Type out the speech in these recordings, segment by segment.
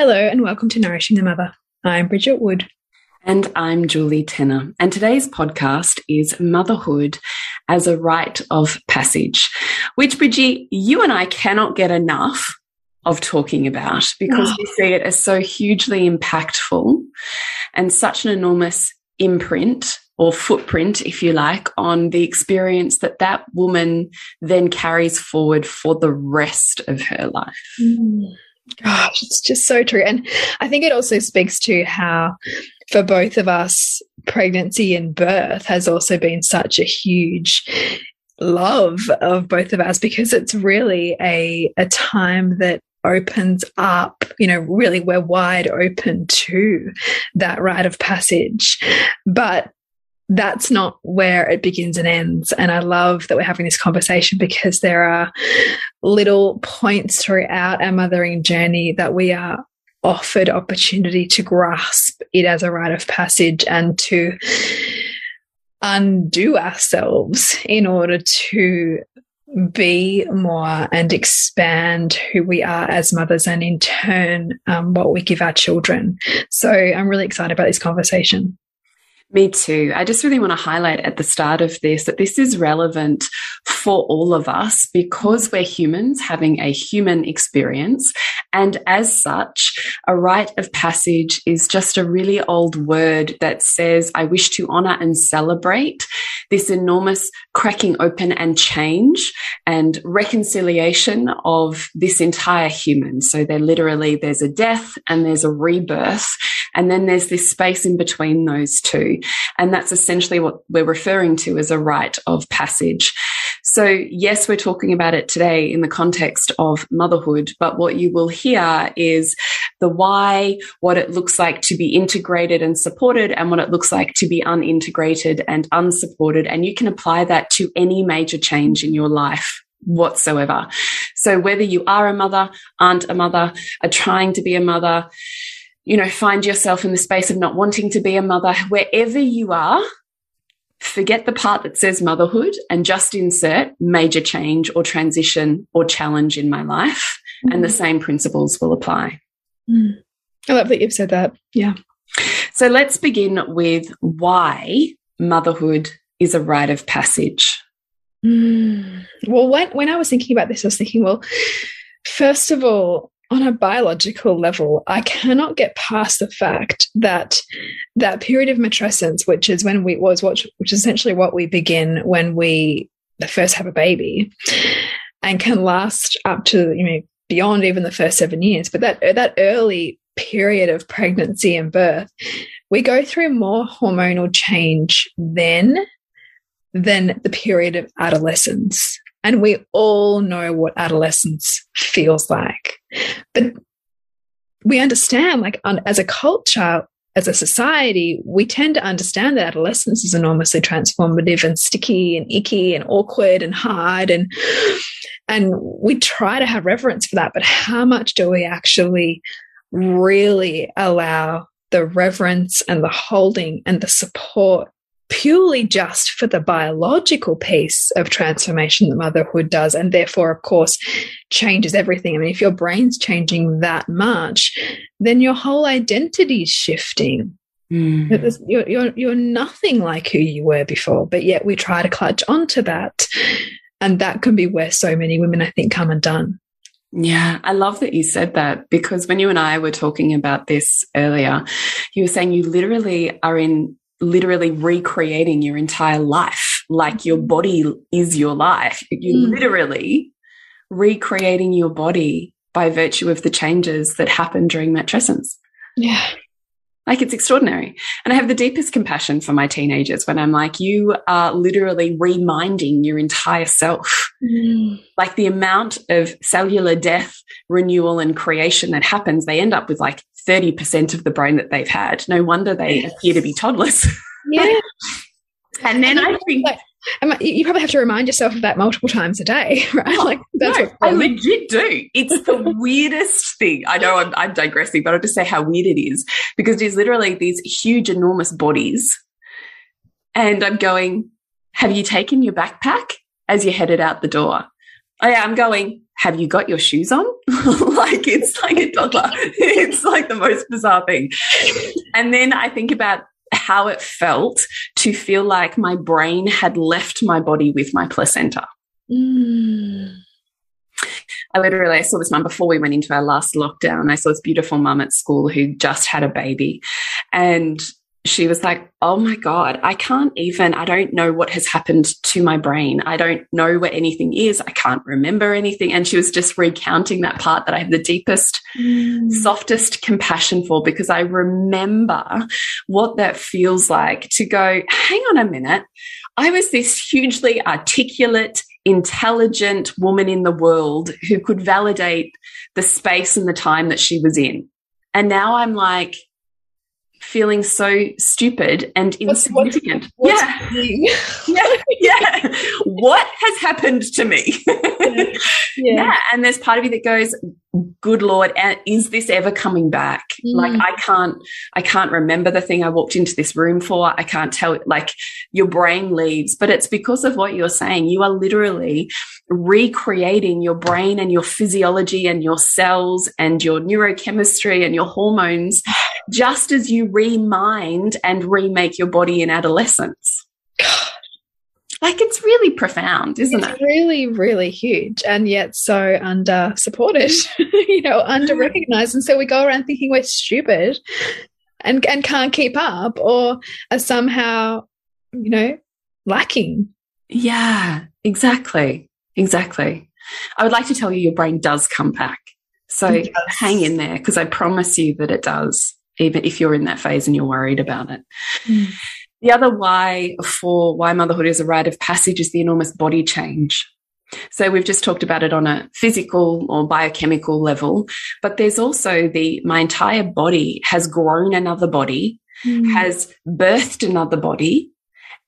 Hello, and welcome to Nourishing the Mother. I'm Bridget Wood. And I'm Julie Tenner. And today's podcast is Motherhood as a Rite of Passage, which, Bridgie, you and I cannot get enough of talking about because oh. we see it as so hugely impactful and such an enormous imprint or footprint, if you like, on the experience that that woman then carries forward for the rest of her life. Mm. Gosh, it's just so true. And I think it also speaks to how, for both of us, pregnancy and birth has also been such a huge love of both of us because it's really a, a time that opens up, you know, really we're wide open to that rite of passage. But that's not where it begins and ends. And I love that we're having this conversation because there are little points throughout our mothering journey that we are offered opportunity to grasp it as a rite of passage and to undo ourselves in order to be more and expand who we are as mothers and in turn um, what we give our children. So I'm really excited about this conversation. Me too. I just really want to highlight at the start of this that this is relevant for all of us because we're humans having a human experience. And as such, a rite of passage is just a really old word that says, I wish to honor and celebrate this enormous cracking open and change and reconciliation of this entire human. So there literally, there's a death and there's a rebirth. And then there's this space in between those two. And that's essentially what we're referring to as a rite of passage. So, yes, we're talking about it today in the context of motherhood, but what you will hear is the why, what it looks like to be integrated and supported, and what it looks like to be unintegrated and unsupported. And you can apply that to any major change in your life whatsoever. So, whether you are a mother, aren't a mother, are trying to be a mother, you know, find yourself in the space of not wanting to be a mother, wherever you are, forget the part that says motherhood and just insert major change or transition or challenge in my life. Mm. And the mm. same principles will apply. Mm. I love that you've said that. Yeah. So let's begin with why motherhood is a rite of passage. Mm. Well, when, when I was thinking about this, I was thinking, well, first of all, on a biological level, I cannot get past the fact that that period of matrescence, which is when we was what, which is essentially what we begin when we first have a baby, and can last up to you know beyond even the first seven years. But that that early period of pregnancy and birth, we go through more hormonal change then than the period of adolescence. And we all know what adolescence feels like. But we understand, like, on, as a culture, as a society, we tend to understand that adolescence is enormously transformative and sticky and icky and awkward and hard. And, and we try to have reverence for that. But how much do we actually really allow the reverence and the holding and the support purely just for the biological piece of transformation that motherhood does, and therefore, of course, changes everything. I mean, if your brain's changing that much, then your whole identity is shifting. Mm. You're, you're, you're nothing like who you were before, but yet we try to clutch onto that. And that can be where so many women, I think, come undone. Yeah, I love that you said that because when you and I were talking about this earlier, you were saying you literally are in literally recreating your entire life. Like your body is your life. You're mm. literally recreating your body by virtue of the changes that happen during matrescence. Yeah. Like it's extraordinary. And I have the deepest compassion for my teenagers when I'm like, you are literally reminding your entire self. Mm. Like the amount of cellular death, renewal, and creation that happens, they end up with like 30% of the brain that they've had. No wonder they appear to be toddlers. Yeah. and then I think. Like, you probably have to remind yourself of that multiple times a day, right? Oh, like that's no, I legit do. It's the weirdest thing. I know I'm, I'm digressing, but I'll just say how weird it is because there's literally these huge, enormous bodies, and I'm going, "Have you taken your backpack?" As you headed out the door, oh, yeah, I'm going. Have you got your shoes on? like it's like a toddler. it's like the most bizarre thing. And then I think about how it felt to feel like my brain had left my body with my placenta. Mm. I literally I saw this mum before we went into our last lockdown. I saw this beautiful mum at school who just had a baby. And she was like, Oh my God, I can't even, I don't know what has happened to my brain. I don't know where anything is. I can't remember anything. And she was just recounting that part that I have the deepest, mm. softest compassion for because I remember what that feels like to go, hang on a minute. I was this hugely articulate, intelligent woman in the world who could validate the space and the time that she was in. And now I'm like, feeling so stupid and insignificant. What's, what's yeah. yeah. Yeah. What has happened to me? yeah. yeah. And there's part of you that goes, good Lord, and is this ever coming back? Mm. Like I can't, I can't remember the thing I walked into this room for. I can't tell, like your brain leaves, but it's because of what you're saying. You are literally recreating your brain and your physiology and your cells and your neurochemistry and your hormones just as you remind and remake your body in adolescence. God. Like it's really profound, isn't it's it? Really, really huge, and yet so under supported, you know, under recognized. And so we go around thinking we're stupid and and can't keep up, or are somehow, you know, lacking. Yeah, exactly, exactly. I would like to tell you your brain does come back. So hang in there because I promise you that it does even if you're in that phase and you're worried about it. Mm. The other why for why motherhood is a rite of passage is the enormous body change. So we've just talked about it on a physical or biochemical level, but there's also the my entire body has grown another body, mm. has birthed another body,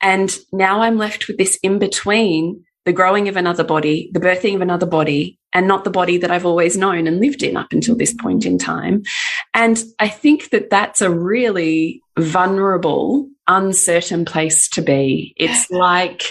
and now I'm left with this in between the growing of another body, the birthing of another body, and not the body that I've always known and lived in up until this point in time. And I think that that's a really vulnerable, uncertain place to be. It's like,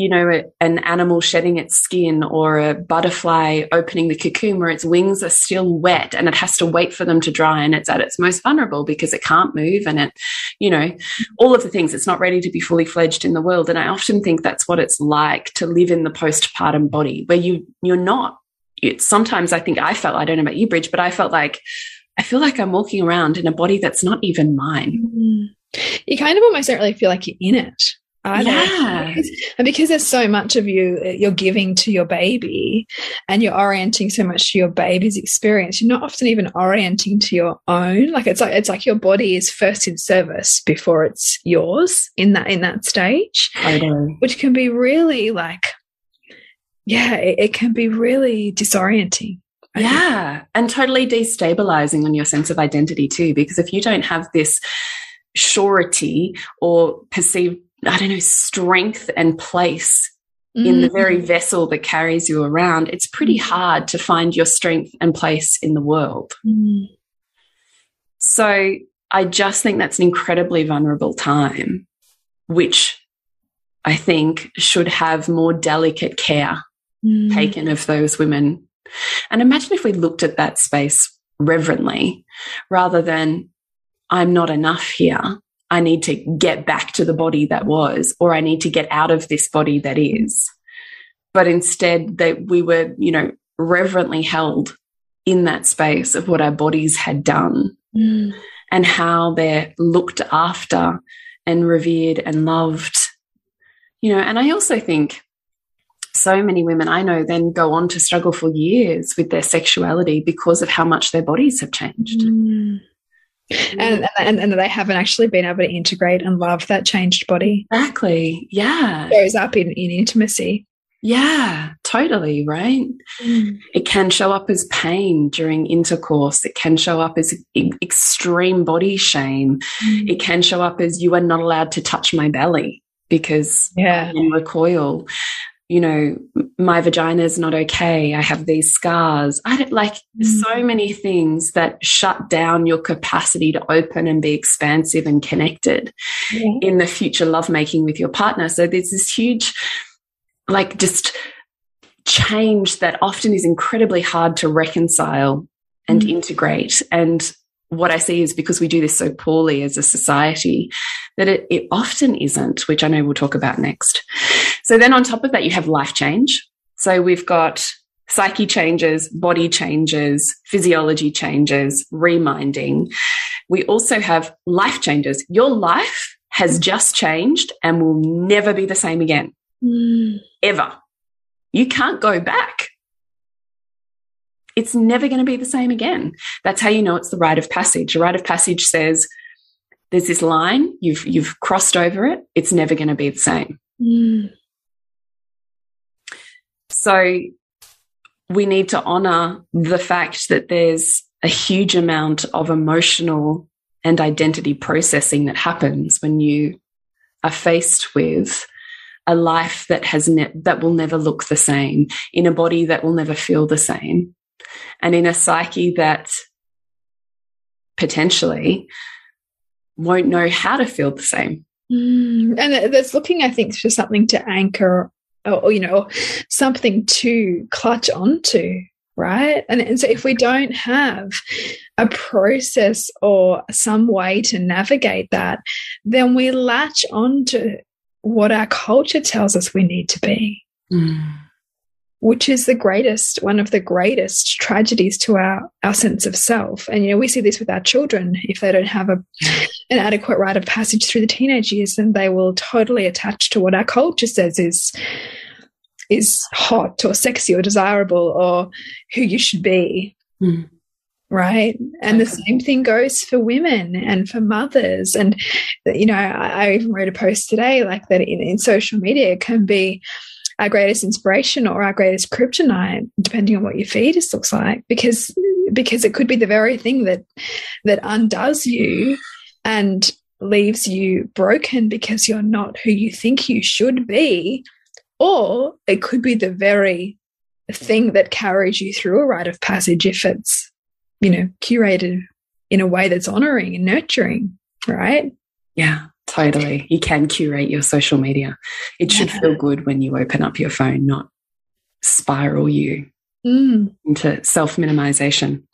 you know, an animal shedding its skin or a butterfly opening the cocoon where its wings are still wet and it has to wait for them to dry and it's at its most vulnerable because it can't move and it, you know, all of the things, it's not ready to be fully fledged in the world. And I often think that's what it's like to live in the postpartum body where you, you're not. It's, sometimes I think I felt, I don't know about you, Bridge, but I felt like, I feel like I'm walking around in a body that's not even mine. Mm. You kind of almost don't really feel like you're in it either. Yeah. And because there's so much of you you're giving to your baby and you're orienting so much to your baby's experience, you're not often even orienting to your own. Like it's like it's like your body is first in service before it's yours in that in that stage. I know. Which can be really like yeah, it, it can be really disorienting. Yeah. And totally destabilizing on your sense of identity too. Because if you don't have this surety or perceived I don't know, strength and place mm. in the very mm. vessel that carries you around, it's pretty mm. hard to find your strength and place in the world. Mm. So I just think that's an incredibly vulnerable time which I think should have more delicate care mm. taken of those women. And imagine if we looked at that space reverently rather than, I'm not enough here. I need to get back to the body that was, or I need to get out of this body that is. But instead, that we were, you know, reverently held in that space of what our bodies had done mm. and how they're looked after and revered and loved. You know, and I also think so many women I know then go on to struggle for years with their sexuality because of how much their bodies have changed. Mm. And, and and they haven't actually been able to integrate and love that changed body. Exactly. Yeah. It shows up in, in intimacy. Yeah, totally, right? Mm. It can show up as pain during intercourse. It can show up as extreme body shame. Mm. It can show up as you are not allowed to touch my belly because yeah. I'm recoil you know, my vagina is not okay. I have these scars. I don't like mm. so many things that shut down your capacity to open and be expansive and connected yeah. in the future lovemaking with your partner. So there's this huge, like, just change that often is incredibly hard to reconcile and mm. integrate. And what I see is because we do this so poorly as a society that it, it often isn't, which I know we'll talk about next. So then on top of that, you have life change. So we've got psyche changes, body changes, physiology changes, reminding. We also have life changes. Your life has just changed and will never be the same again. Mm. Ever. You can't go back. It's never going to be the same again. That's how you know it's the rite of passage. A rite of passage says there's this line, you've, you've crossed over it, it's never going to be the same. Mm. So we need to honor the fact that there's a huge amount of emotional and identity processing that happens when you are faced with a life that has that will never look the same in a body that will never feel the same and in a psyche that potentially won't know how to feel the same mm, and that's looking i think for something to anchor or, you know, something to clutch onto, right? And, and so if we don't have a process or some way to navigate that, then we latch onto what our culture tells us we need to be. Mm. Which is the greatest, one of the greatest tragedies to our, our sense of self. And, you know, we see this with our children. If they don't have a, an adequate rite of passage through the teenage years, then they will totally attach to what our culture says is is hot or sexy or desirable or who you should be. Mm. Right. And okay. the same thing goes for women and for mothers. And, you know, I, I even wrote a post today like that in, in social media can be our greatest inspiration or our greatest kryptonite, depending on what your fetus looks like, because because it could be the very thing that that undoes you and leaves you broken because you're not who you think you should be or it could be the very thing that carries you through a rite of passage if it's, you know, curated in a way that's honoring and nurturing, right? Yeah, totally. You can curate your social media. It should yeah. feel good when you open up your phone, not spiral you mm. into self minimization.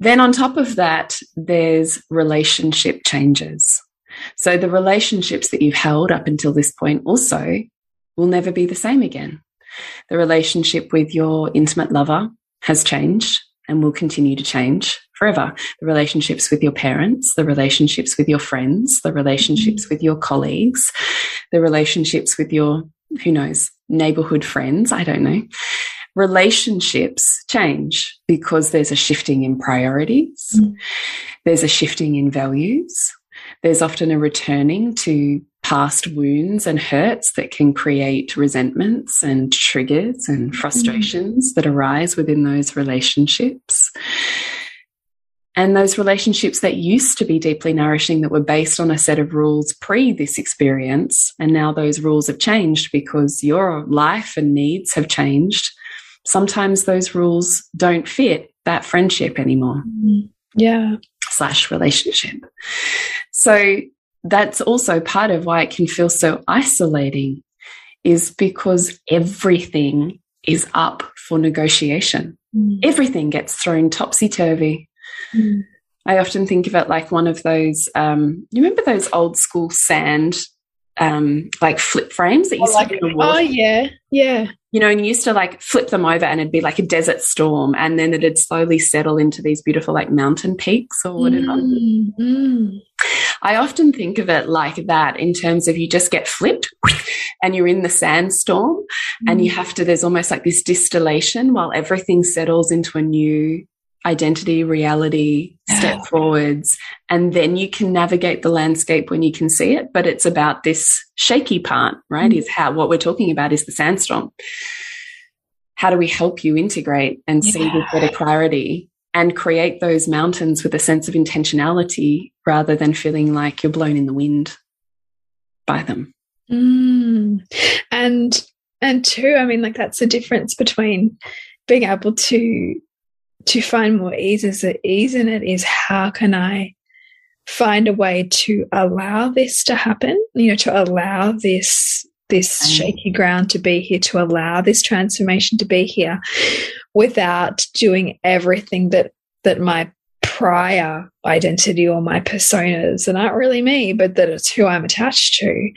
Then, on top of that, there's relationship changes. So the relationships that you've held up until this point also will never be the same again. The relationship with your intimate lover has changed and will continue to change forever. The relationships with your parents, the relationships with your friends, the relationships with your colleagues, the relationships with your, who knows, neighborhood friends. I don't know. Relationships change because there's a shifting in priorities. Mm. There's a shifting in values. There's often a returning to past wounds and hurts that can create resentments and triggers and mm-hmm. frustrations mm. that arise within those relationships. And those relationships that used to be deeply nourishing, that were based on a set of rules pre this experience, and now those rules have changed because your life and needs have changed. Sometimes those rules don't fit that friendship anymore. Mm. Yeah slash relationship. So that's also part of why it can feel so isolating is because everything is up for negotiation. Mm. Everything gets thrown topsy turvy. Mm. I often think of it like one of those, um, you remember those old school sand, um, like flip frames that you oh, like, Oh, yeah, yeah. You know, and you used to like flip them over and it'd be like a desert storm and then it'd slowly settle into these beautiful like mountain peaks or whatever. Mm, mm. I often think of it like that in terms of you just get flipped and you're in the sandstorm mm. and you mm. have to, there's almost like this distillation while everything settles into a new identity, reality, step forwards, and then you can navigate the landscape when you can see it. But it's about this shaky part, right? Mm. Is how what we're talking about is the sandstorm. How do we help you integrate and yeah. see with better clarity and create those mountains with a sense of intentionality rather than feeling like you're blown in the wind by them? Mm. And and two, I mean, like that's the difference between being able to to find more ease is the ease in it is how can I find a way to allow this to happen, you know, to allow this this mm. shaky ground to be here, to allow this transformation to be here without doing everything that that my prior identity or my personas and are not really me, but that it's who I'm attached to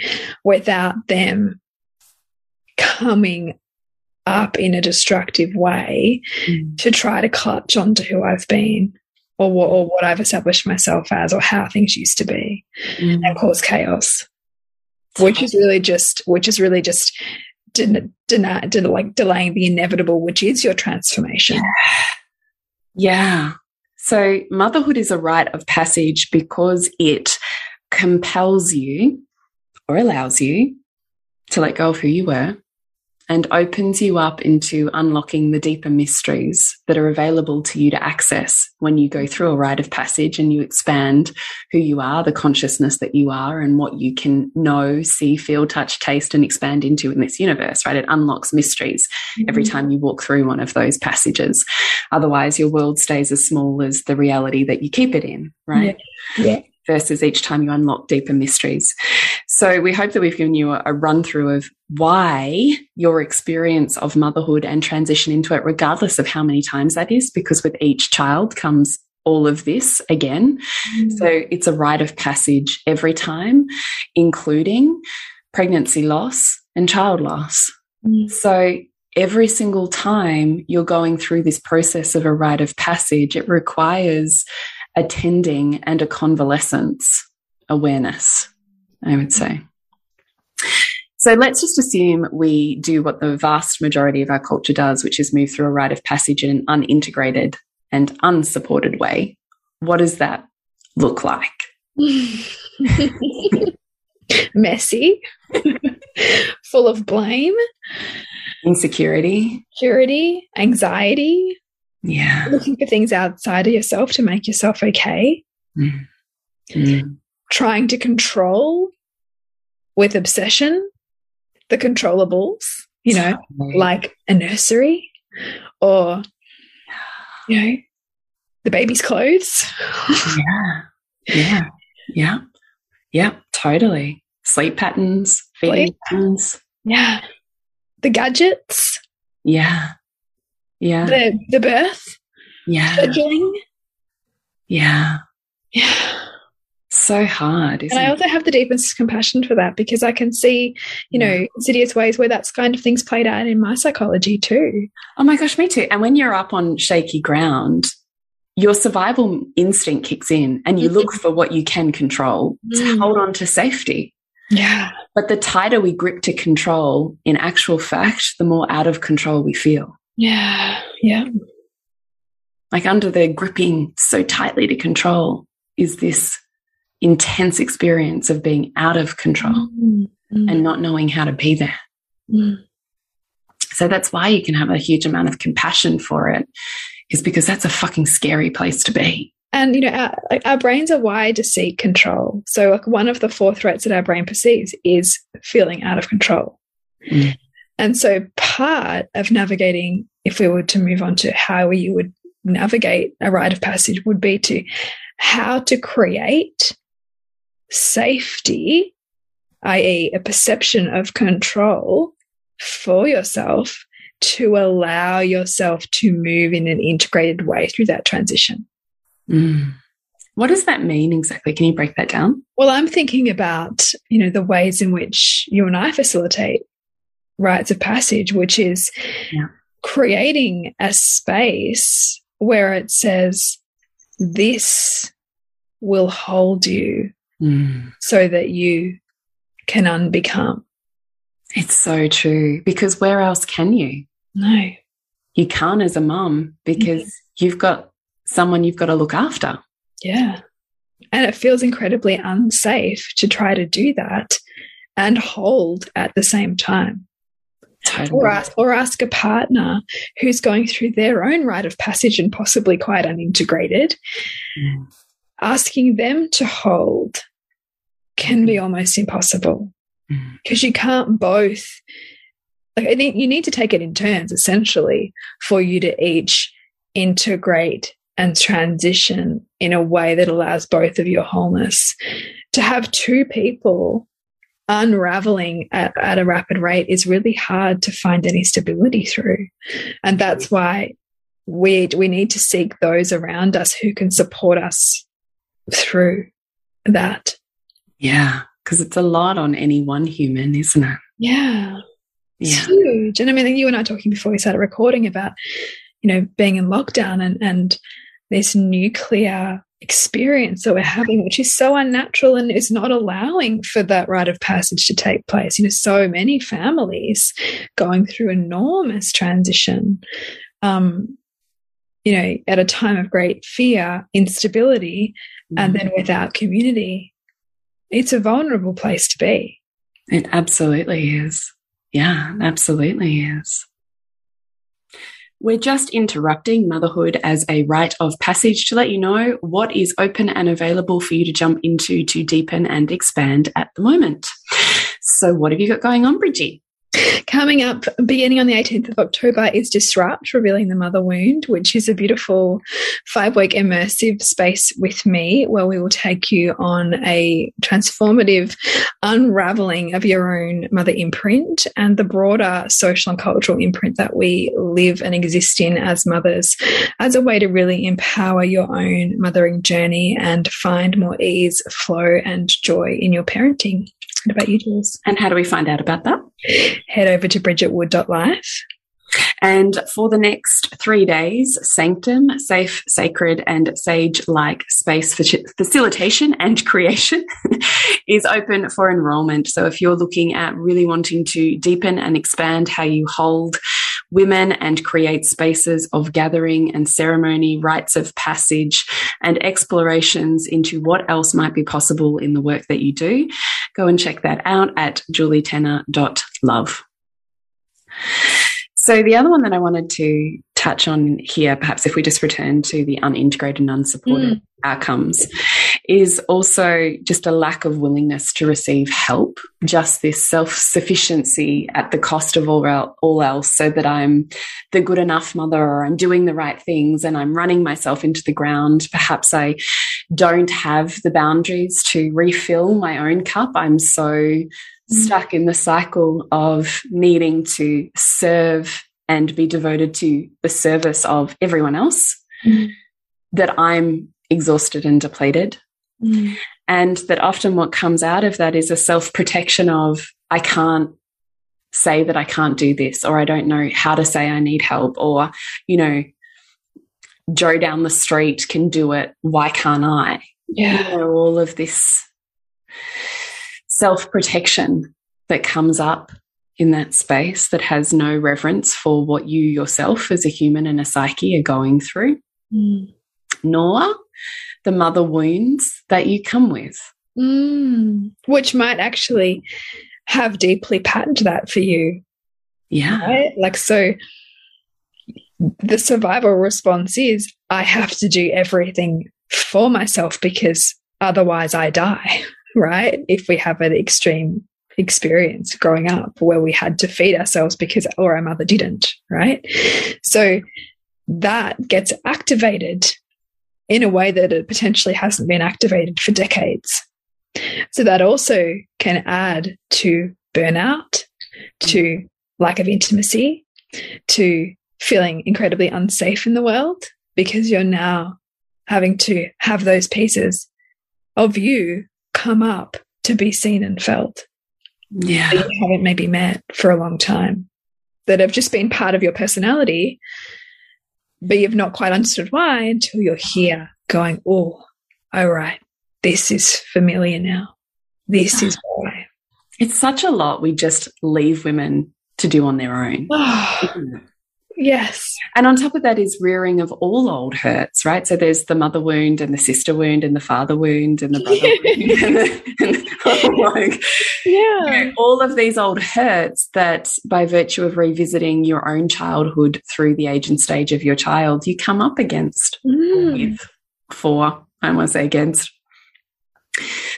without them coming up in a destructive way mm. to try to clutch onto who I've been or what, or what I've established myself as or how things used to be mm. and cause chaos, which is really just, which is really just deny, deny, deny, like delaying the inevitable, which is your transformation. Yeah. So motherhood is a rite of passage because it compels you or allows you to let go of who you were and opens you up into unlocking the deeper mysteries that are available to you to access when you go through a rite of passage and you expand who you are, the consciousness that you are, and what you can know, see, feel, touch, taste, and expand into in this universe, right? It unlocks mysteries mm -hmm. every mm-hmm. time you walk through one of those passages. Otherwise, your world stays as small as the reality that you keep it in, right? yeah. yeah versus each time you unlock deeper mysteries. So we hope that we've given you a, a run through of why your experience of motherhood and transition into it, regardless of how many times that is, because with each child comes all of this again. Mm. So it's a rite of passage every time, including pregnancy loss and child loss. Mm. So every single time you're going through this process of a rite of passage, it requires attending and a convalescence awareness, I would say. So let's just assume we do what the vast majority of our culture does, which is move through a rite of passage in an unintegrated and unsupported way. What does that look like? Messy, full of blame, insecurity, security, anxiety, yeah. Looking for things outside of yourself to make yourself okay. Mm. Mm. Trying to control with obsession the controllables, you know, totally. like a nursery or, you know, the baby's clothes. yeah. Yeah. Yeah. Yeah. Totally. Sleep patterns, feeding Sleep. patterns. Yeah. The gadgets. Yeah. Yeah. The the birth. Yeah. Yeah. Yeah. So hard. and I also have the deepest compassion for that because I can see, you know, insidious ways where that's kind of things played out in my psychology too. Oh my gosh, me too. And when you're up on shaky ground, your survival instinct kicks in and you look mm-hmm. for what you can control mm. to hold on to safety. Yeah. But the tighter we grip to control, in actual fact, the more out of control we feel. Yeah. Yeah. Like under the gripping so tightly to control is this intense experience of being out of control mm -hmm. and not knowing how to be there. Mm. So that's why you can have a huge amount of compassion for it, is because that's a fucking scary place to be. And you know, our, our brains are wired to seek control. So, like one of the four threats that our brain perceives is feeling out of control. Mm. And so part of navigating, if we were to move on to how you would navigate a rite of passage would be to how to create safety, i.e., a perception of control for yourself to allow yourself to move in an integrated way through that transition. Mm. What does that mean exactly? Can you break that down? Well, I'm thinking about, you know, the ways in which you and I facilitate rites of passage, which is yeah. creating a space where it says, this will hold you mm. so that you can unbecome. It's so true because where else can you? No. You can't as a mum because mm you've got someone you've got to look after. Yeah. And it feels incredibly unsafe to try to do that and hold at the same time. Totally. Or, ask, or ask a partner who's going through their own rite of passage and possibly quite unintegrated. Mm. Asking them to hold can be mm. almost impossible because mm. you can't both like I think you need to take it in turns essentially for you to each integrate and transition in a way that allows both of your wholeness to have two people unraveling at, at, a rapid rate is really hard to find any stability through and that's why we we need to seek those around us who can support us through that yeah because it's a lot on any one human, isn't it? Yeah. It's yeah. huge. And I mean, you and I talking before we started recording about, you know, being in lockdown and, and this nuclear experience that we're having, which is so unnatural and is not allowing for that rite of passage to take place. You know, so many families going through enormous transition, um, you know, at a time of great fear, instability, mm and then without community it's a vulnerable place to be. It absolutely is. Yeah, absolutely is. We're just interrupting motherhood as a rite of passage to let you know what is open and available for you to jump into to deepen and expand at the moment. So, what have you got going on, Bridgie? Coming up, beginning on the 18th of October, is Disrupt, Revealing the Mother Wound, which is a beautiful five week immersive space with me where we will take you on a transformative unraveling of your own mother imprint and the broader social and cultural imprint that we live and exist in as mothers as a way to really empower your own mothering journey and find more ease, flow, and joy in your parenting. What about you, Jules? And how do we find out about that? Head over to bridgetwood.life. And for the next three days, Sanctum, safe, sacred, and sage like space for facilitation and creation is open for enrollment. So if you're looking at really wanting to deepen and expand how you hold women and create spaces of gathering and ceremony, rites of passage, and explorations into what else might be possible in the work that you do, go and check that out at julietenner.love. So the other one that I wanted to touch on here, perhaps if we just return to the unintegrated and unsupported mm. outcomes, is also just a lack of willingness to receive help, just this self-sufficiency at the cost of all, all else, so that I'm the good enough mother or I'm doing the right things and I'm running myself into the ground. Perhaps I don't have the boundaries to refill my own cup. I'm so Mm. stuck in the cycle of needing to serve and be devoted to the service of everyone else, mm. that I'm exhausted and depleted. Mm. And that often what comes out of that is a self protection of, I can't say that I can't do this, or I don't know how to say I need help, or, you know, Joe down the street can do it. Why can't I? Yeah. You know, all of this self protection that comes up in that space that has no reverence for what you yourself as a human and a psyche are going through, mm. nor the mother wounds that you come with. Mm. Which might actually have deeply patterned that for you. Yeah. Right? Like, so the survival response is I have to do everything for myself because otherwise I die right? If we have an extreme experience growing up where we had to feed ourselves because or our mother didn't, right? So that gets activated in a way that it potentially hasn't been activated for decades So that also can add to burnout, to lack of intimacy, to feeling incredibly unsafe in the world because you're now having to have those pieces of you come up to be seen and felt. Yeah. That you haven't maybe met for a long time, that have just been part of your personality, but you've not quite understood why until you're here going, oh, all right, this is familiar now. This is why. It's such a lot we just leave women to do on their own. Yes. And on top of that is rearing of all old hurts, right? So there's the mother wound and the sister wound and the father wound and the brother wound. And like, yeah. You know, all of these old hurts that by virtue of revisiting your own childhood through the age and stage of your child, you come up against Mm. with for, I want to say against.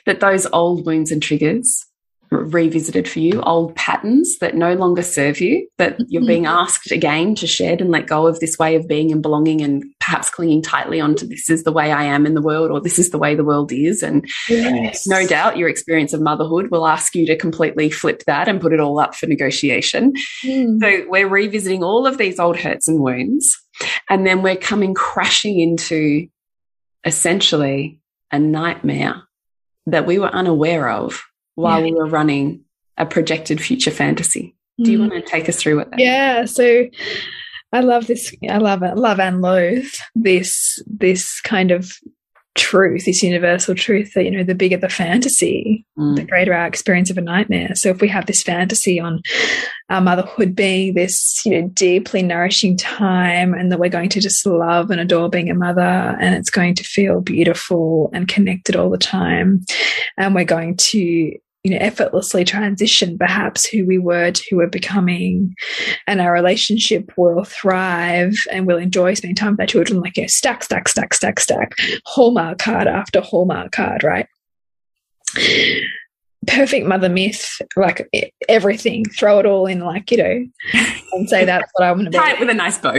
That those old wounds and triggers revisited for you, old patterns that no longer serve you, that you're being asked again to shed and let go of this way of being and belonging and perhaps clinging tightly onto this is the way I am in the world or this is the way the world is. And Yes. no doubt your experience of motherhood will ask you to completely flip that and put it all up for negotiation. Mm. So we're revisiting all of these old hurts and wounds, and then we're coming crashing into essentially a nightmare that we were unaware of while Yeah. we were running a projected future fantasy. Do you Mm. want to take us through what that? Yeah, so I love this. I love it. Love and loathe this this kind of truth, this universal truth that you know, the bigger the fantasy, Mm. the greater our experience of a nightmare. So if we have this fantasy on our motherhood being this, you know, deeply nourishing time, and that we're going to just love and adore being a mother, and it's going to feel beautiful and connected all the time, and we're going to you know, effortlessly transition perhaps who we were to who we're becoming, and our relationship will thrive and we'll enjoy spending time with our children, like, you know, stack, stack, stack, stack, stack, hallmark card after hallmark card, right? Perfect mother myth, like everything, throw it all in, like, you know, and say that's what I want to be Tie it with a nice bow.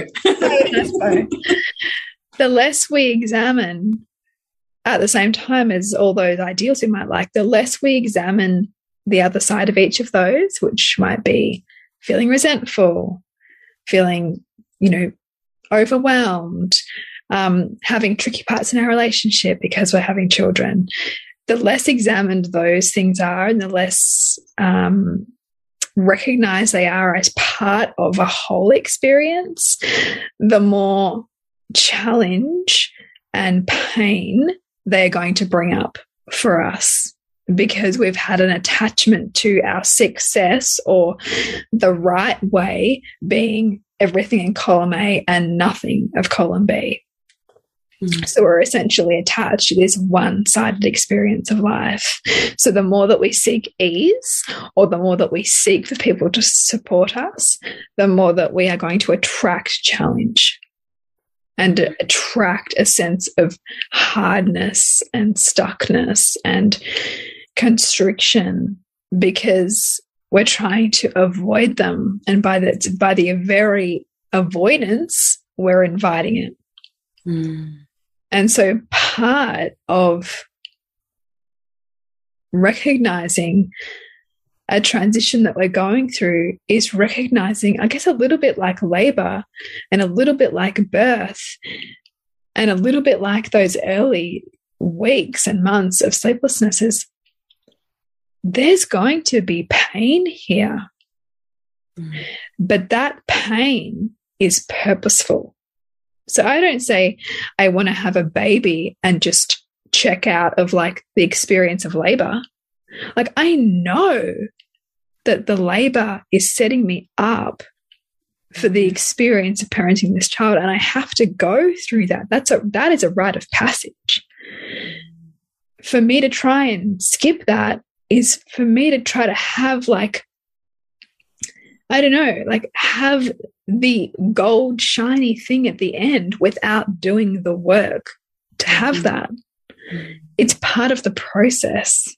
the less we examine at the same time as all those ideals we might like, the less we examine the other side of each of those, which might be feeling resentful, feeling, you know, overwhelmed, um, having tricky parts in our relationship because we're having children. The less examined those things are, and the less um, recognize they are as part of a whole experience, the more challenge and pain they're going to bring up for us because we've had an attachment to our success or the right way being everything in column A and nothing of column B. Mm. So we're essentially attached to this one sided experience of life. So the more that we seek ease or the more that we seek for people to support us, the more that we are going to attract challenge and attract a sense of hardness and stuckness and constriction because we're trying to avoid them. And by the, by the very avoidance, we're inviting it. Mm. And so part of recognizing a transition that we're going through is recognizing, I guess, a little bit like labor and a little bit like birth and a little bit like those early weeks and months of sleeplessness is there's going to be pain here. Mm. But that pain is purposeful. So I don't say I want to have a baby and just check out of like the experience of labor. Like I know that the labor is setting me up for the mm-hmm. experience of parenting this child and I have to go through that. That's a that is a rite of passage. For me to try and skip that is for me to try to have like I don't know, like have the gold shiny thing at the end without doing the work to have mm-hmm. that. It's part of the process.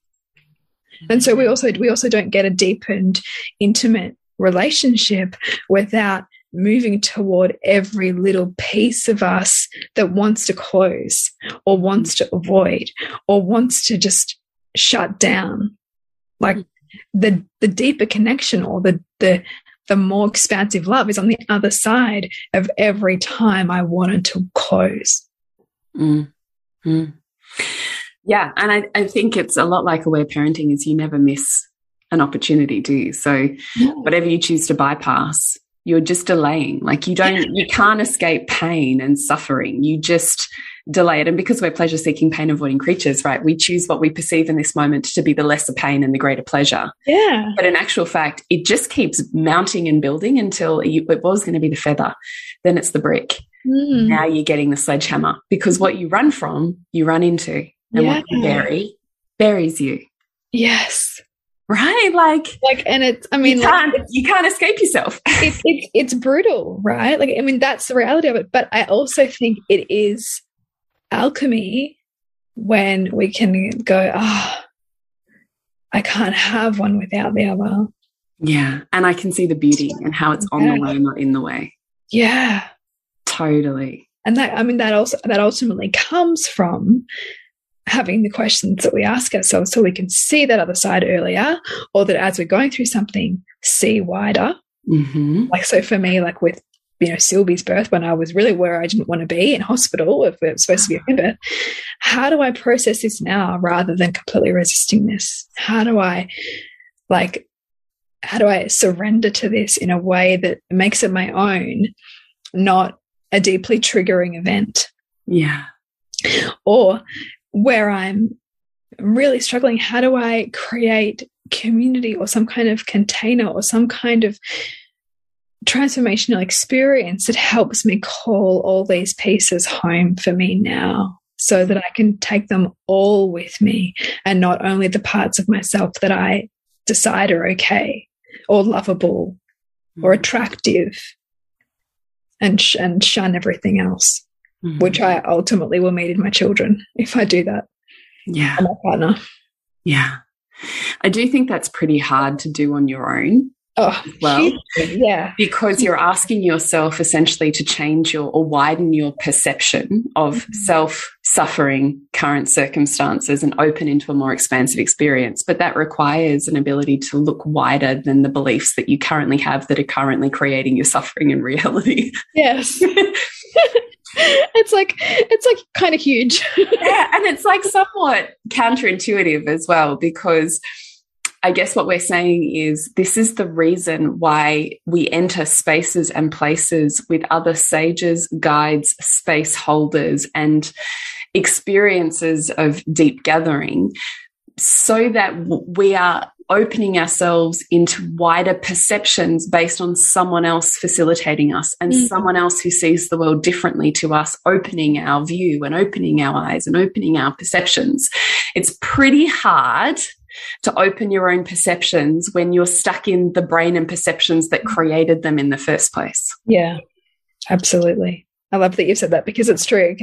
And so we also we also don't get a deep and intimate relationship without moving toward every little piece of us that wants to close or wants to avoid or wants to just shut down. Like the the deeper connection or the the the more expansive love is on the other side of every time I wanted to close. Mm. Mm. Yeah, and I, I think it's a lot like aware parenting is you never miss an opportunity, do you? So yeah. whatever you choose to bypass, you're just delaying. Like you don't, you can't escape pain and suffering. You just delay it. And because we're pleasure seeking, pain avoiding creatures, right? We choose what we perceive in this moment to be the lesser pain and the greater pleasure. Yeah. But in actual fact, it just keeps mounting and building until you, it was going to be the feather. Then it's the brick. Mm. Now you're getting the sledgehammer because what you run from, you run into. And yeah. what you bury, buries you. Yes right? Like, like, and it's, I mean, you can't, like, you can't escape yourself. it's, it's, it's brutal, right? Like, I mean, that's the reality of it. But I also think it is alchemy when we can go, ah, oh, I can't have one without the other. Yeah. And I can see the beauty and how it's on the way, not in the way. Yeah. Totally. And that, I mean, that also, that ultimately comes from having the questions that we ask ourselves so we can see that other side earlier, or that as we're going through something, see wider. Mm -hmm. Like, so for me, like with you know, Sylvie's birth when I was really where I didn't want to be in hospital, if it was supposed to be a birth. How do I process this now rather than completely resisting this? How do I like how do I surrender to this in a way that makes it my own, not a deeply triggering event? Yeah. Or where I'm really struggling, how do I create community or some kind of container or some kind of transformational experience that helps me call all these pieces home for me now so that I can take them all with me and not only the parts of myself that I decide are okay or lovable or hmm. attractive and, sh and shun everything else, mm. which I ultimately will meet in my children if I do that. Yeah. my partner. Yeah. I do think that's pretty hard to do on your own. Oh, well, yeah. Because you're asking yourself essentially to change your or widen your perception of mm -hmm. self suffering current circumstances and open into a more expansive experience. But that requires an ability to look wider than the beliefs that you currently have that are currently creating your suffering in reality. Yes. it's like it's like kind of huge. yeah, and it's like somewhat counterintuitive as well because I guess what we're saying is this is the reason why we enter spaces and places with other sages, guides, space holders, and experiences of deep gathering so that we are opening ourselves into wider perceptions based on someone else facilitating us and mm. someone else who sees the world differently to us, opening our view and opening our eyes and opening our perceptions. It's pretty hard to open your own perceptions when you're stuck in the brain and perceptions that created them in the first place. Yeah, absolutely. I love that you've said that because it's true.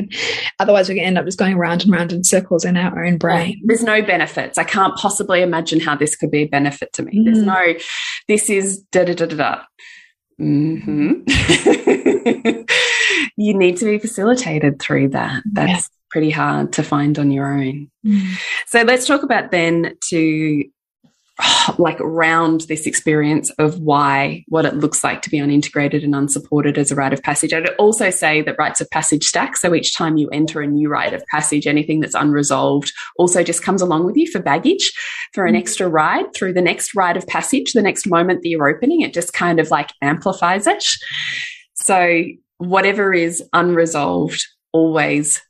Otherwise, we can end up just going round and round in circles in our own brain. There's no benefits. I can't possibly imagine how this could be a benefit to me. Mm. There's no, this is da da da da da. Mm -hmm. you need to be facilitated through that. That's pretty hard to find on your own. Mm. So let's talk about then to like round this experience of why what it looks like to be unintegrated and unsupported as a rite of passage. I'd also say that rites of passage stack. So each time you enter a new rite of passage, anything that's unresolved also just comes along with you for baggage for an mm. extra ride through the next rite of passage, the next moment that you're opening, it just kind of like amplifies it. So whatever is unresolved always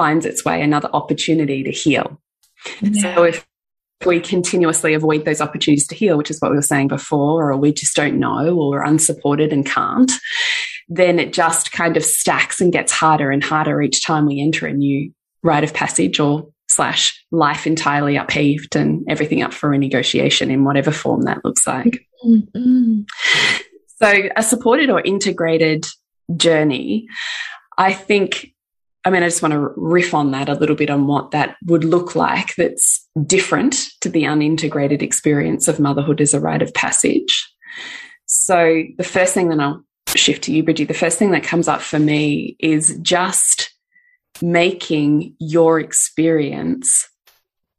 finds its way another opportunity to heal. Yeah. So if we continuously avoid those opportunities to heal, which is what we were saying before, or we just don't know, or we're unsupported and can't, then it just kind of stacks and gets harder and harder each time we enter a new rite of passage or slash life entirely upheaved and everything up for renegotiation in whatever form that looks like. Mm -hmm. So a supported or integrated journey, I think I mean, I just want to riff on that a little bit on what that would look like that's different to the unintegrated experience of motherhood as a rite of passage. So, the first thing that I'll shift to you, Bridgie, the first thing that comes up for me is just making your experience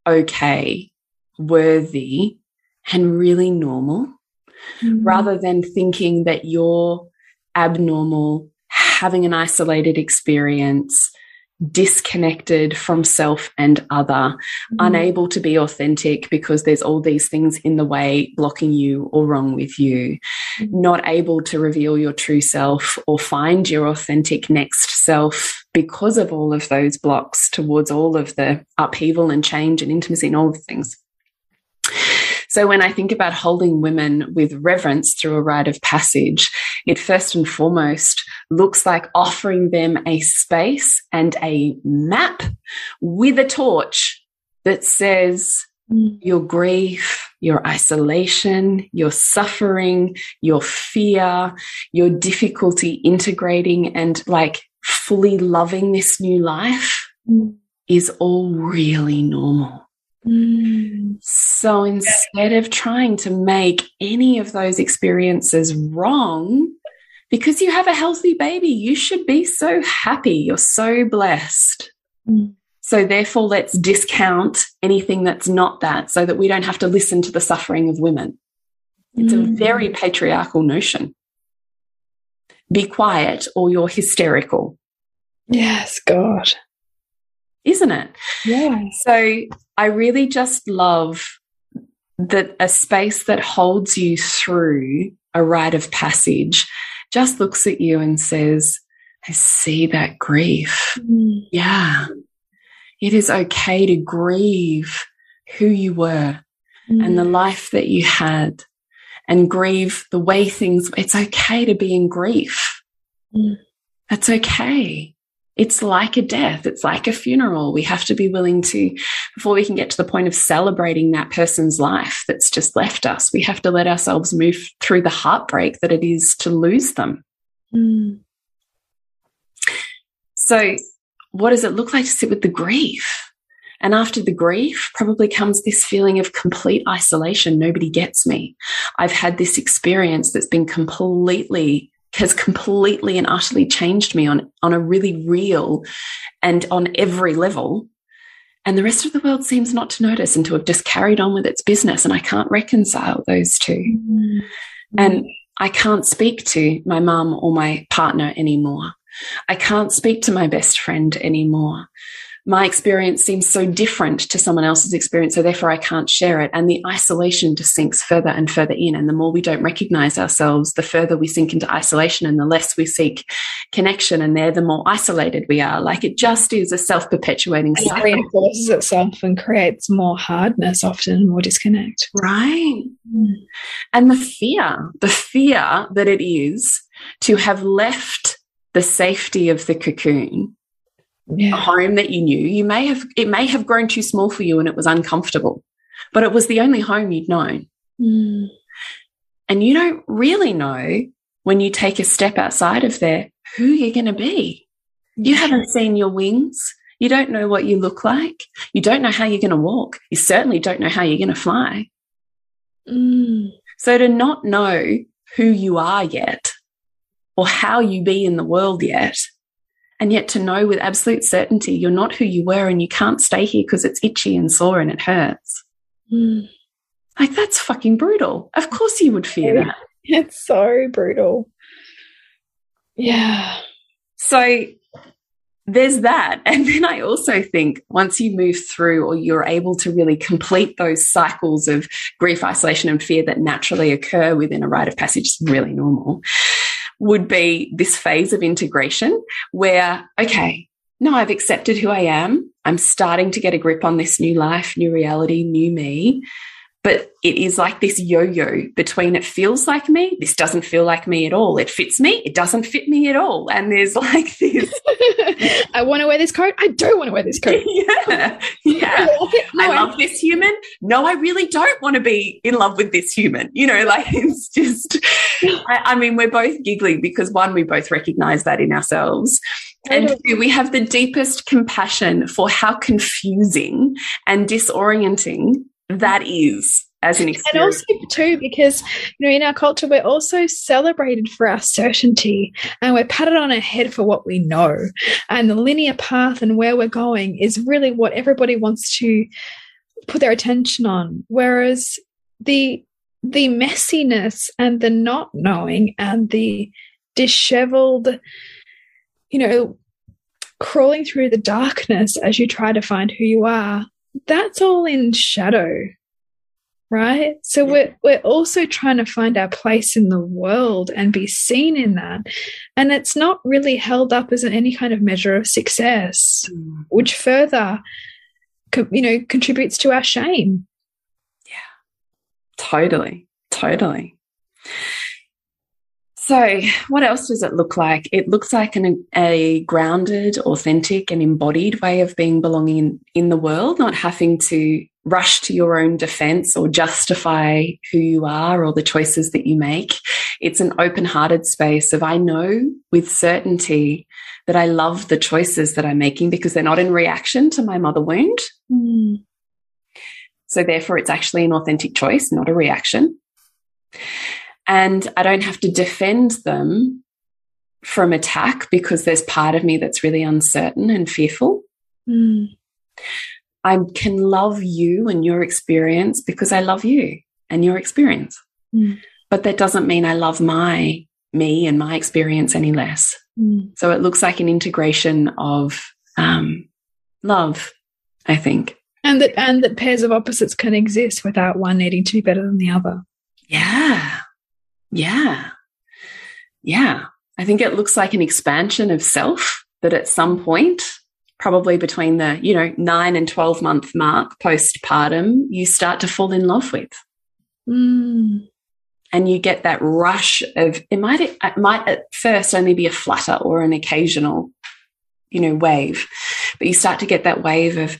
okay, worthy, and really normal, mm -hmm. rather than thinking that you're abnormal, having an isolated experience, disconnected from self and other, mm. unable to be authentic because there's all these things in the way blocking you or wrong with you, mm. not able to reveal your true self or find your authentic next self because of all of those blocks towards all of the upheaval and change and intimacy and all the things. So when I think about holding women with reverence through a rite of passage, it first and foremost looks like offering them a space and a map with a torch that says, mm. your grief, your isolation, your suffering, your fear, your difficulty integrating and like fully loving this new life mm. is all really normal. Mm. So instead of trying to make any of those experiences wrong, because you have a healthy baby, you should be so happy. You're so blessed. Mm. So therefore, let's discount anything that's not that so that we don't have to listen to the suffering of women. It's mm. a very patriarchal notion. Be quiet or you're hysterical. Yes, God isn't it? Yeah. So I really just love that a space that holds you through a rite of passage just looks at you and says, I see that grief. Mm. Yeah. It is okay to grieve who you were mm. and the life that you had and grieve the way things, it's okay to be in grief. Mm. That's okay it's like a death. It's like a funeral. We have to be willing to, before we can get to the point of celebrating that person's life that's just left us, we have to let ourselves move through the heartbreak that it is to lose them. Mm. So, what does it look like to sit with the grief? And after the grief, probably comes this feeling of complete isolation. Nobody gets me. I've had this experience that's been completely has completely and utterly changed me on, on a really real and on every level. And the rest of the world seems not to notice and to have just carried on with its business. And I can't reconcile those 2 mm -hmm. And I can't speak to my mum or my partner anymore. I can't speak to my best friend anymore my experience seems so different to someone else's experience, so therefore I can't share it. And the isolation just sinks further and further in. And the more we don't recognize ourselves, the further we sink into isolation and the less we seek connection. And there, the more isolated we are. Like it just is a self perpetuating cycle. It reinforces itself and creates more hardness, often more disconnect. Right. Mm. And the fear, the fear that it is to have left the safety of the cocoon yeah. a home that you knew. You may have, it may have grown too small for you and it was uncomfortable, but it was the only home you'd known. Mm. And you don't really know when you take a step outside of there who you're going to be. You haven't seen your wings. You don't know what you look like. You don't know how you're going to walk. You certainly don't know how you're going to fly. Mm. So to not know who you are yet or how you be in the world yet and yet to know with absolute certainty you're not who you were and you can't stay here because it's itchy and sore and it hurts. Mm. Like that's fucking brutal. Of course you would fear that. It's so brutal. Yeah. So there's that. And then I also think once you move through or you're able to really complete those cycles of grief, isolation, and fear that naturally occur within a rite of passage, it's really normal would be this phase of integration where, okay, no, I've accepted who I am. I'm starting to get a grip on this new life, new reality, new me. But it is like this yo yo between it feels like me, this doesn't feel like me at all. It fits me, it doesn't fit me at all. And there's like this I want to wear this coat, I don't want to wear this coat. yeah. Yeah. No, I love this human. No, I really don't want to be in love with this human. You know, like it's just, I, I mean, we're both giggling because one, we both recognize that in ourselves. And we have the deepest compassion for how confusing and disorienting that is as an experience. And also, too, because you know, in our culture, we're also celebrated for our certainty, and we're patted on our head for what we know. And the linear path and where we're going is really what everybody wants to put their attention on. Whereas the the messiness and the not knowing and the disheveled, you know, crawling through the darkness as you try to find who you are, that's all in shadow. Right. So yeah. we're we're also trying to find our place in the world and be seen in that. And it's not really held up as any kind of measure of success, mm. which further you know contributes to our shame. Yeah. Totally. Totally. So, what else does it look like? It looks like an, a grounded, authentic, and embodied way of being belonging in, in the world, not having to rush to your own defense or justify who you are or the choices that you make. It's an open hearted space of I know with certainty that I love the choices that I'm making because they're not in reaction to my mother wound. Mm. So, therefore, it's actually an authentic choice, not a reaction. And I don't have to defend them from attack because there's part of me that's really uncertain and fearful. Mm. I can love you and your experience because I love you and your experience. Mm. But that doesn't mean I love my me and my experience any less. Mm. So it looks like an integration of um, love, I think. And that and that pairs of opposites can exist without one needing to be better than the other. Yeah. Yeah. Yeah. I think it looks like an expansion of self that at some point, probably between the, you know, nine and 12 month mark postpartum, you start to fall in love with. Mm. And you get that rush of, it might, it might at first only be a flutter or an occasional, you know, wave, but you start to get that wave of,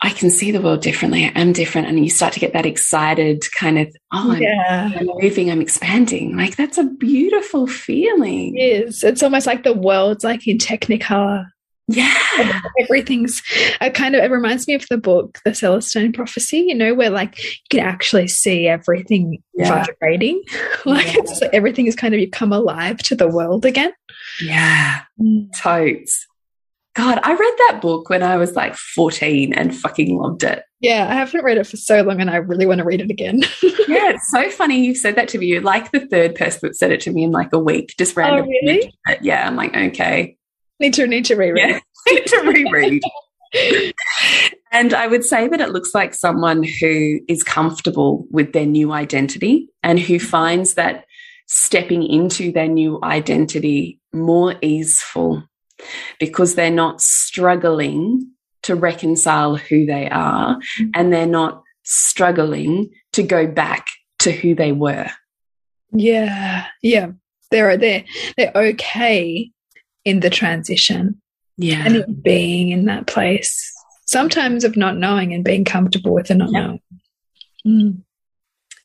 I can see the world differently. I am different. And you start to get that excited kind of, oh, I'm, yeah. I'm moving, I'm expanding. Like that's a beautiful feeling. It is. It's almost like the world's like in Technicolor. Yeah. Everything's it kind of it reminds me of the book, The Celestine Prophecy, you know, where like you can actually see everything yeah. vibrating. Like yeah. it's like everything is kind of you come alive to the world again. Yeah. Mm. Totes. God, I read that book when I was like 14 and fucking loved it. Yeah, I haven't read it for so long and I really want to read it again. yeah, it's so funny you said that to me. You're like the third person that said it to me in like a week, just oh, randomly. Oh, really? Yeah, I'm like, okay. Need to need to reread. Yeah, need to reread. and I would say that it looks like someone who is comfortable with their new identity and who mm-hmm. finds that stepping into their new identity more easeful because they're not struggling to reconcile who they are mm-hmm. and they're not struggling to go back to who they were. Yeah. Yeah. They're they're they're okay in the transition. Yeah. And being in that place. Sometimes of not knowing and being comfortable with the not yeah. knowing. Mm.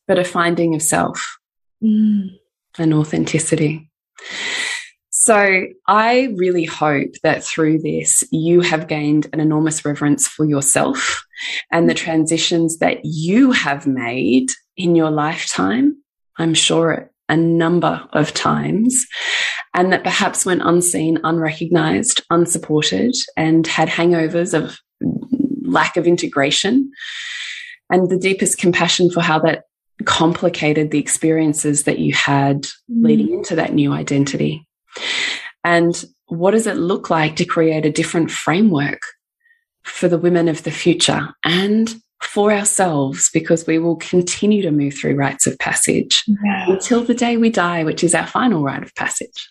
But a finding of self mm. and authenticity. So I really hope that through this, you have gained an enormous reverence for yourself and the transitions that you have made in your lifetime. I'm sure a number of times and that perhaps went unseen, unrecognized, unsupported and had hangovers of lack of integration and the deepest compassion for how that complicated the experiences that you had mm. leading into that new identity. And what does it look like to create a different framework for the women of the future and for ourselves because we will continue to move through rites of passage yeah. until the day we die, which is our final rite of passage.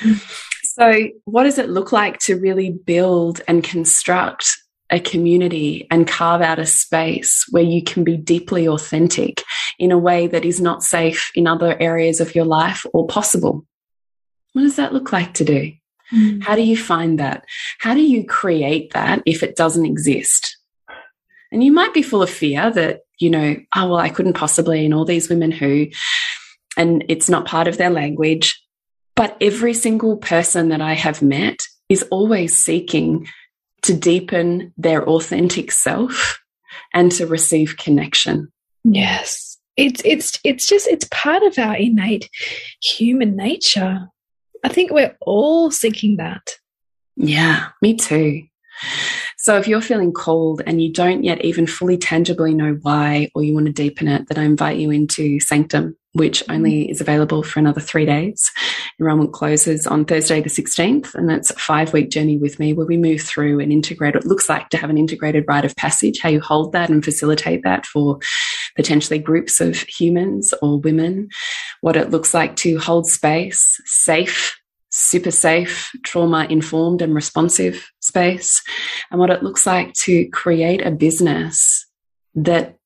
Mm. So, what does it look like to really build and construct a community and carve out a space where you can be deeply authentic in a way that is not safe in other areas of your life or possible? What does that look like to do? Mm. How do you find that? How do you create that if it doesn't exist? And you might be full of fear that, you know, oh, well, I couldn't possibly, and all these women who, and it's not part of their language. But every single person that I have met is always seeking to deepen their authentic self and to receive connection. Yes. It's it's it's just it's part of our innate human nature. I think we're all seeking that. Yeah, me too. So if you're feeling called and you don't yet even fully tangibly know why, or you want to deepen it, then I invite you into Sanctum, which mm-hmm. only is available for another three days. Enrollment closes on Thursday, the 16th, and that's a five week journey with me where we move through and integrate what it looks like to have an integrated rite of passage, how you hold that and facilitate that for potentially groups of humans or women, what it looks like to hold space, safe, super safe, trauma informed and responsive space, and what it looks like to create a business that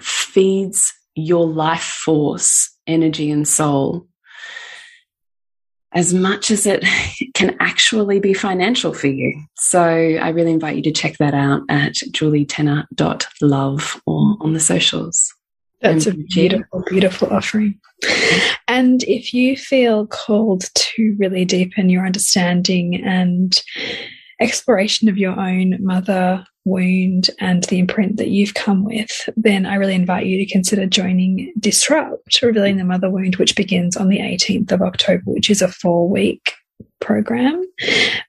feeds your life force, energy, and soul as much as it can actually be financial for you. So I really invite you to check that out at julietenner.love or on the socials. That's a beautiful, beautiful offering. And if you feel called to really deepen your understanding and exploration of your own mother wound and the imprint that you've come with, then I really invite you to consider joining Disrupt, Revealing the Mother Wound, which begins on the 18th of October, which is a four week program,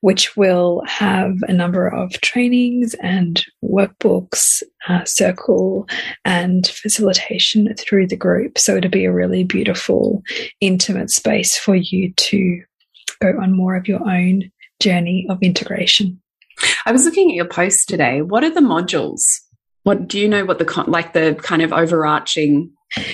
which will have a number of trainings and workbooks, uh, circle, and facilitation through the group. So it'll be a really beautiful, intimate space for you to go on more of your own journey of integration. I was looking at your post today. What are the modules? What do you know what the like the kind of overarching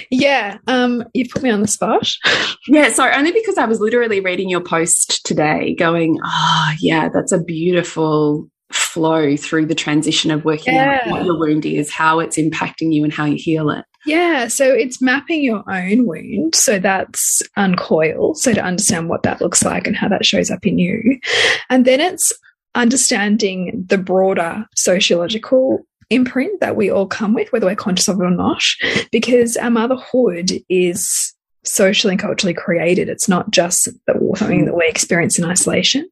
yeah, um, you put me on the spot. yeah, sorry, only because I was literally reading your post today, going, "Ah, oh, yeah, that's a beautiful flow through the transition of working yeah. out what your wound is, how it's impacting you, and how you heal it." Yeah, so it's mapping your own wound. So that's uncoil. So to understand what that looks like and how that shows up in you. And then it's understanding the broader sociological imprint that we all come with, whether we're conscious of it or not, because our motherhood is socially and culturally created. It's not just something that we experience in isolation.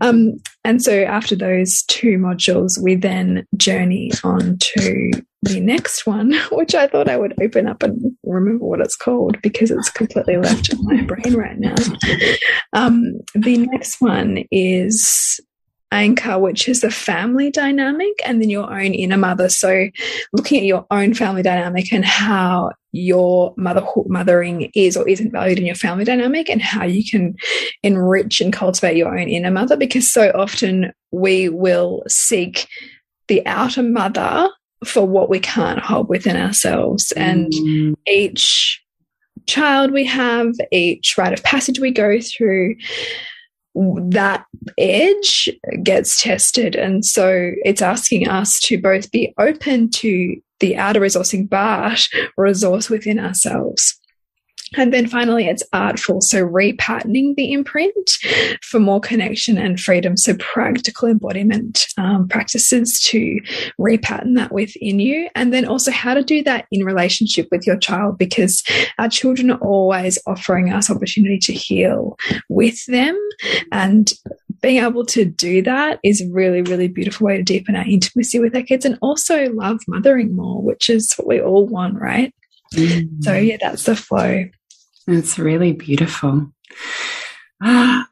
Um, and so after those two modules, we then journey on to the next one, which I thought I would open up and remember what it's called because it's completely left my brain right now. Um, the next one is anchor, which is the family dynamic, and then your own inner mother. So, looking at your own family dynamic and how your motherhood, mothering is or isn't valued in your family dynamic, and how you can enrich and cultivate your own inner mother. Because so often we will seek the outer mother for what we can't hold within ourselves, and mm. each child we have, each rite of passage we go through that edge gets tested. And so it's asking us to both be open to the outer resourcing, but resource within ourselves. And then finally, it's artful. So repatterning the imprint for more connection and freedom. So practical embodiment um, practices to repattern that within you. And then also how to do that in relationship with your child, because our children are always offering us opportunity to heal with them. And being able to do that is a really, really beautiful way to deepen our intimacy with our kids and also love mothering more, which is what we all want, right? Mm. So yeah, that's the flow. It's really beautiful.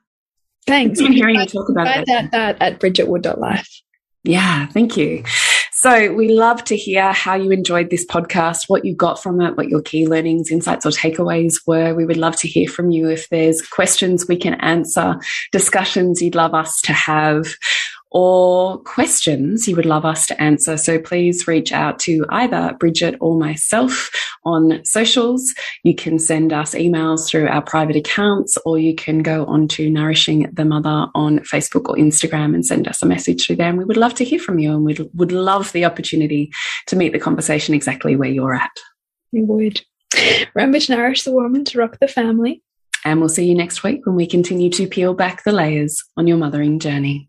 Thanks. I'm hearing you talk about that. That, that at bridgetwood.life. Yeah, thank you. So we love to hear how you enjoyed this podcast, what you got from it, what your key learnings, insights, or takeaways were. We would love to hear from you if there's questions we can answer, discussions you'd love us to have, or questions you would love us to answer. So please reach out to either Bridget or myself on socials. You can send us emails through our private accounts, or you can go on to Nourishing the Mother on Facebook or Instagram and send us a message through there. And we would love to hear from you and we would love the opportunity to meet the conversation exactly where you're at. We would. Remember to nourish the woman, to rock the family. And we'll see you next week when we continue to peel back the layers on your mothering journey.